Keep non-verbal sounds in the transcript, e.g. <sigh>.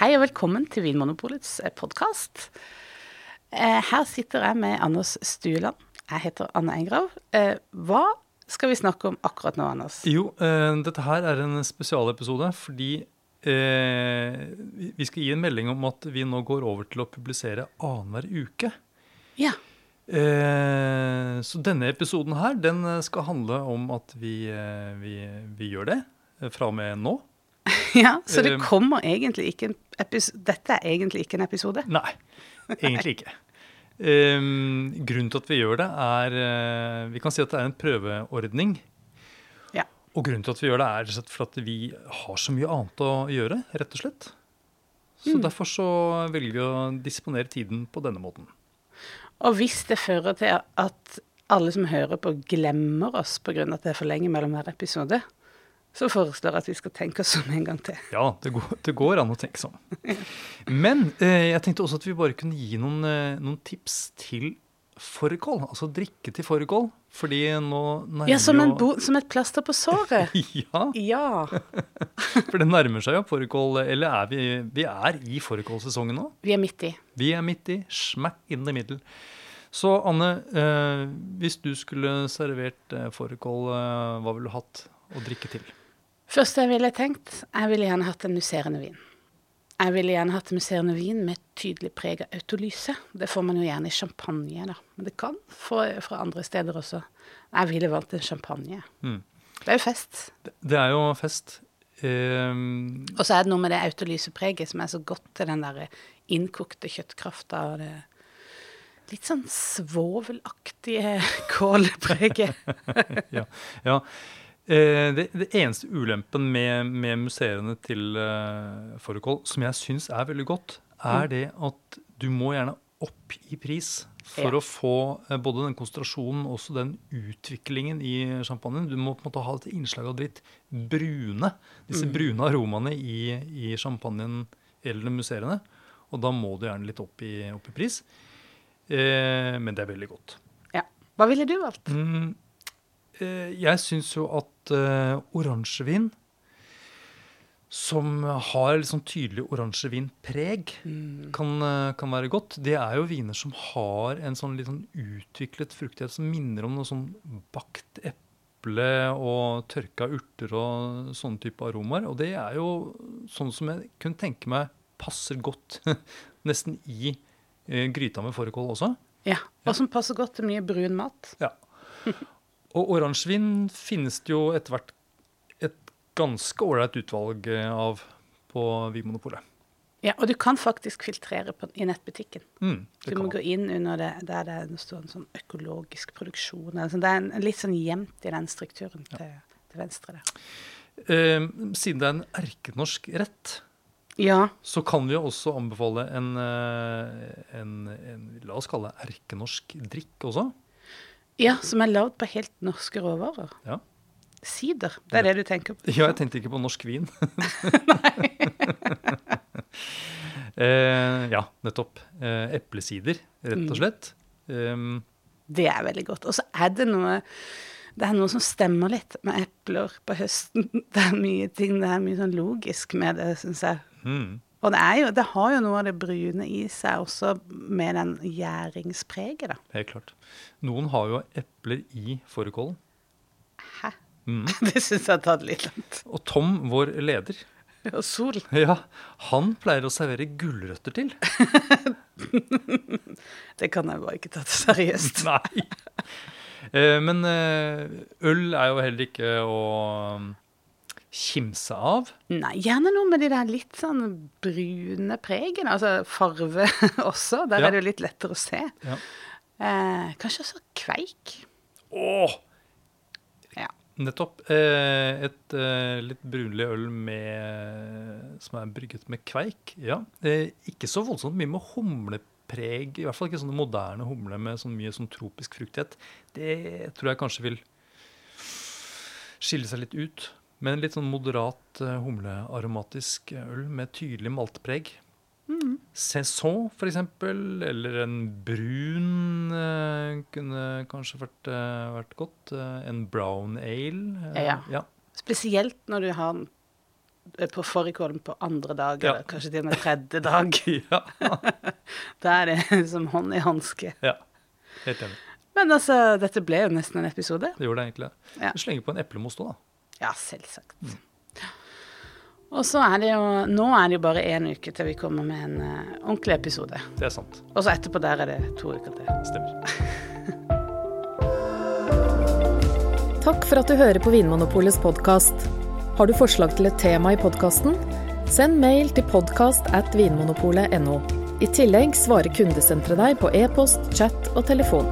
Hei og velkommen til Vinmonopolets podkast. Her sitter jeg med Anders Stueland. Jeg heter Anne Engrav. Eh, Hva skal vi snakke om akkurat nå, Anders? Jo, eh, dette her er en spesialepisode fordi eh, vi- skal gi en melding om at vi nå går over til å publisere annenhver uke. Ja. Eh, så denne episoden her, den eh, skal handle om at vi, eh, vi, vi gjør det eh, fra og med nå. <laughs> ja så det Um, kommer egentlig ikke en episode Dette er egentlig ikke en episode. Nei, egentlig ikke. Um, grunnen til at vi gjør det, er uh, Vi kan si at det er en prøveordning. Ja. Og grunnen til at vi gjør det, er for at vi har så mye annet å gjøre, rett og slett. Så Mm. derfor så velger vi å disponere tiden på denne måten. Og hvis det fører til at alle som hører på, glemmer oss pga. at det er for lenge mellom hver episode, så foreslår jeg at vi skal tenke oss om en gang til. Ja, det går, det går an å tenke sånn. Men eh, jeg tenkte også at vi bare kunne gi noen, eh, noen tips til fårikål. Altså drikke til fårikål. Fordi nå nærmer Ja, som, en jo som et plaster på såret. <laughs> Ja, Ja. for det nærmer seg jo fårikål Eller er vi, vi er i fårikålsesongen nå. Vi er midt i. Vi er midt i. Smack in the middle. Så Anne, eh, hvis du skulle servert eh, fårikål, eh, hva ville du hatt å drikke til? Første jeg ville tenkt, jeg ville gjerne hatt en musserende vin. Jeg ville gjerne hatt musserende vin med tydelig preg av autolyse. Det får man jo gjerne i champagne, da. Men det kan få fra andre steder også. Jeg ville valgt en champagne. Mm. Det er jo fest. Det, det er jo fest. Eh, Og så er det noe med det autolysepreget som er så godt til den der innkokte kjøttkrafta og det litt sånn svovelaktige <laughs> kålpreget. <laughs> ja. ja. Eh, det, det eneste ulempen med, med museene til uh, fårikål, som jeg syns er veldig godt, er det at du må gjerne opp i pris for Ja. å få uh, både den konsentrasjonen og også den utviklingen i champagnen. Du må på en måte ha et innslag av litt brune, disse brune aromaene i, i champagnen eller museene. Og da må du gjerne litt opp i, opp i pris. Uh, men det er veldig godt. Ja. Hva ville du valgt? Mm, jeg syns jo at eh, oransjevin, som har sånn tydelig oransjevinpreg, kan, eh, kan være godt. Det er jo viner som har en sånn litt sånn utviklet fruktighet som minner om noe sånn bakt eple og tørka urter og sånne type aromaer. Og det er jo sånn som jeg kunne tenke meg passer godt <laughs> nesten i eh, gryta med fårikål også. Ja. Og som passer godt til mye brun mat. Ja. <laughs> Og oransjevin finnes det jo etter hvert et ganske ålreit utvalg eh, av på Vinmonopolet. Ja, og du kan faktisk filtrere på, i nettbutikken. Mm, Du må gå inn under det der det står en sånn økologisk produksjon. sånn. Det er en, litt sånn gjemt i den strukturen til, til venstre der. Eh, siden det er en erkenorsk rett, Ja. så kan vi jo også anbefale en, eh, en, en la oss kalle det erkenorsk drikk også. Ja, som er lagd på helt norske råvarer. Ja. Sider, det er det du tenker på? Ja, jeg tenkte ikke på norsk vin. <laughs> <laughs> eh, ja, nettopp. Eh, eplesider, rett og slett. Um, Det er veldig godt. Og så er det noe det er noe som stemmer litt med epler på høsten. <laughs> Det er mye ting, det er mye sånn logisk med det, syns jeg. mm, Og det, er jo, det har jo noe av det brune i seg også, med den gjæringspreget, da. helt klart. Noen har jo epler i fårikålen. Hæ? Mm. <laughs> Det syns jeg har tatt litt langt. Og Tom, vår leder, Og sol. ja, han pleier å servere gulrøtter til. <laughs> Det kan jeg bare ikke ta til seriøst. <laughs> Nei. Eh, Men eh, øl er jo heller ikke å kimse av. Nei, gjerne noe med de der litt sånn brune pregene. Altså farve <laughs> også. Der Ja. er det jo litt lettere å se. Ja. Eh, kanskje også kveik. Åh, Ja. nettopp. Eh, Et eh, litt brunlig øl med, som er brygget med kveik. Ja. Eh, Ikke så voldsomt mye med humlepreg. I hvert fall ikke sånne moderne humle med sånn mye sånn tropisk fruktighet. Det tror jeg kanskje vil skille seg litt ut. Men litt sånn moderat eh, humlearomatisk øl med tydelig maltpreg. Saison, for eksempel, eller en brun eh, kunne kanskje vært, eh, vært godt. Eh, en brown ale. eh, Ja. ja. Spesielt når du har den på fårikålen på andre dag, Ja. eller kanskje til og med tredje <laughs> dag. ja. <laughs> Da er det <laughs> som hånd i hanske. ja. Helt enig. Men altså, dette ble jo nesten en episode. Det gjorde det egentlig. Ja. Slenge på en eplemost òg, da. Ja, selvsagt. Og så er det jo Nå er det jo bare én uke til vi kommer med en uh, ordentlig episode. Det er sant. Og så etterpå der er det to uker til. Stemmer. <laughs> Takk for at du hører på Vinmonopolets podkast. Har du forslag til et tema i podkasten? Send mail til podkast at vinmonopolet.no. I tillegg svarer kundesenteret deg på e-post, chat og telefon.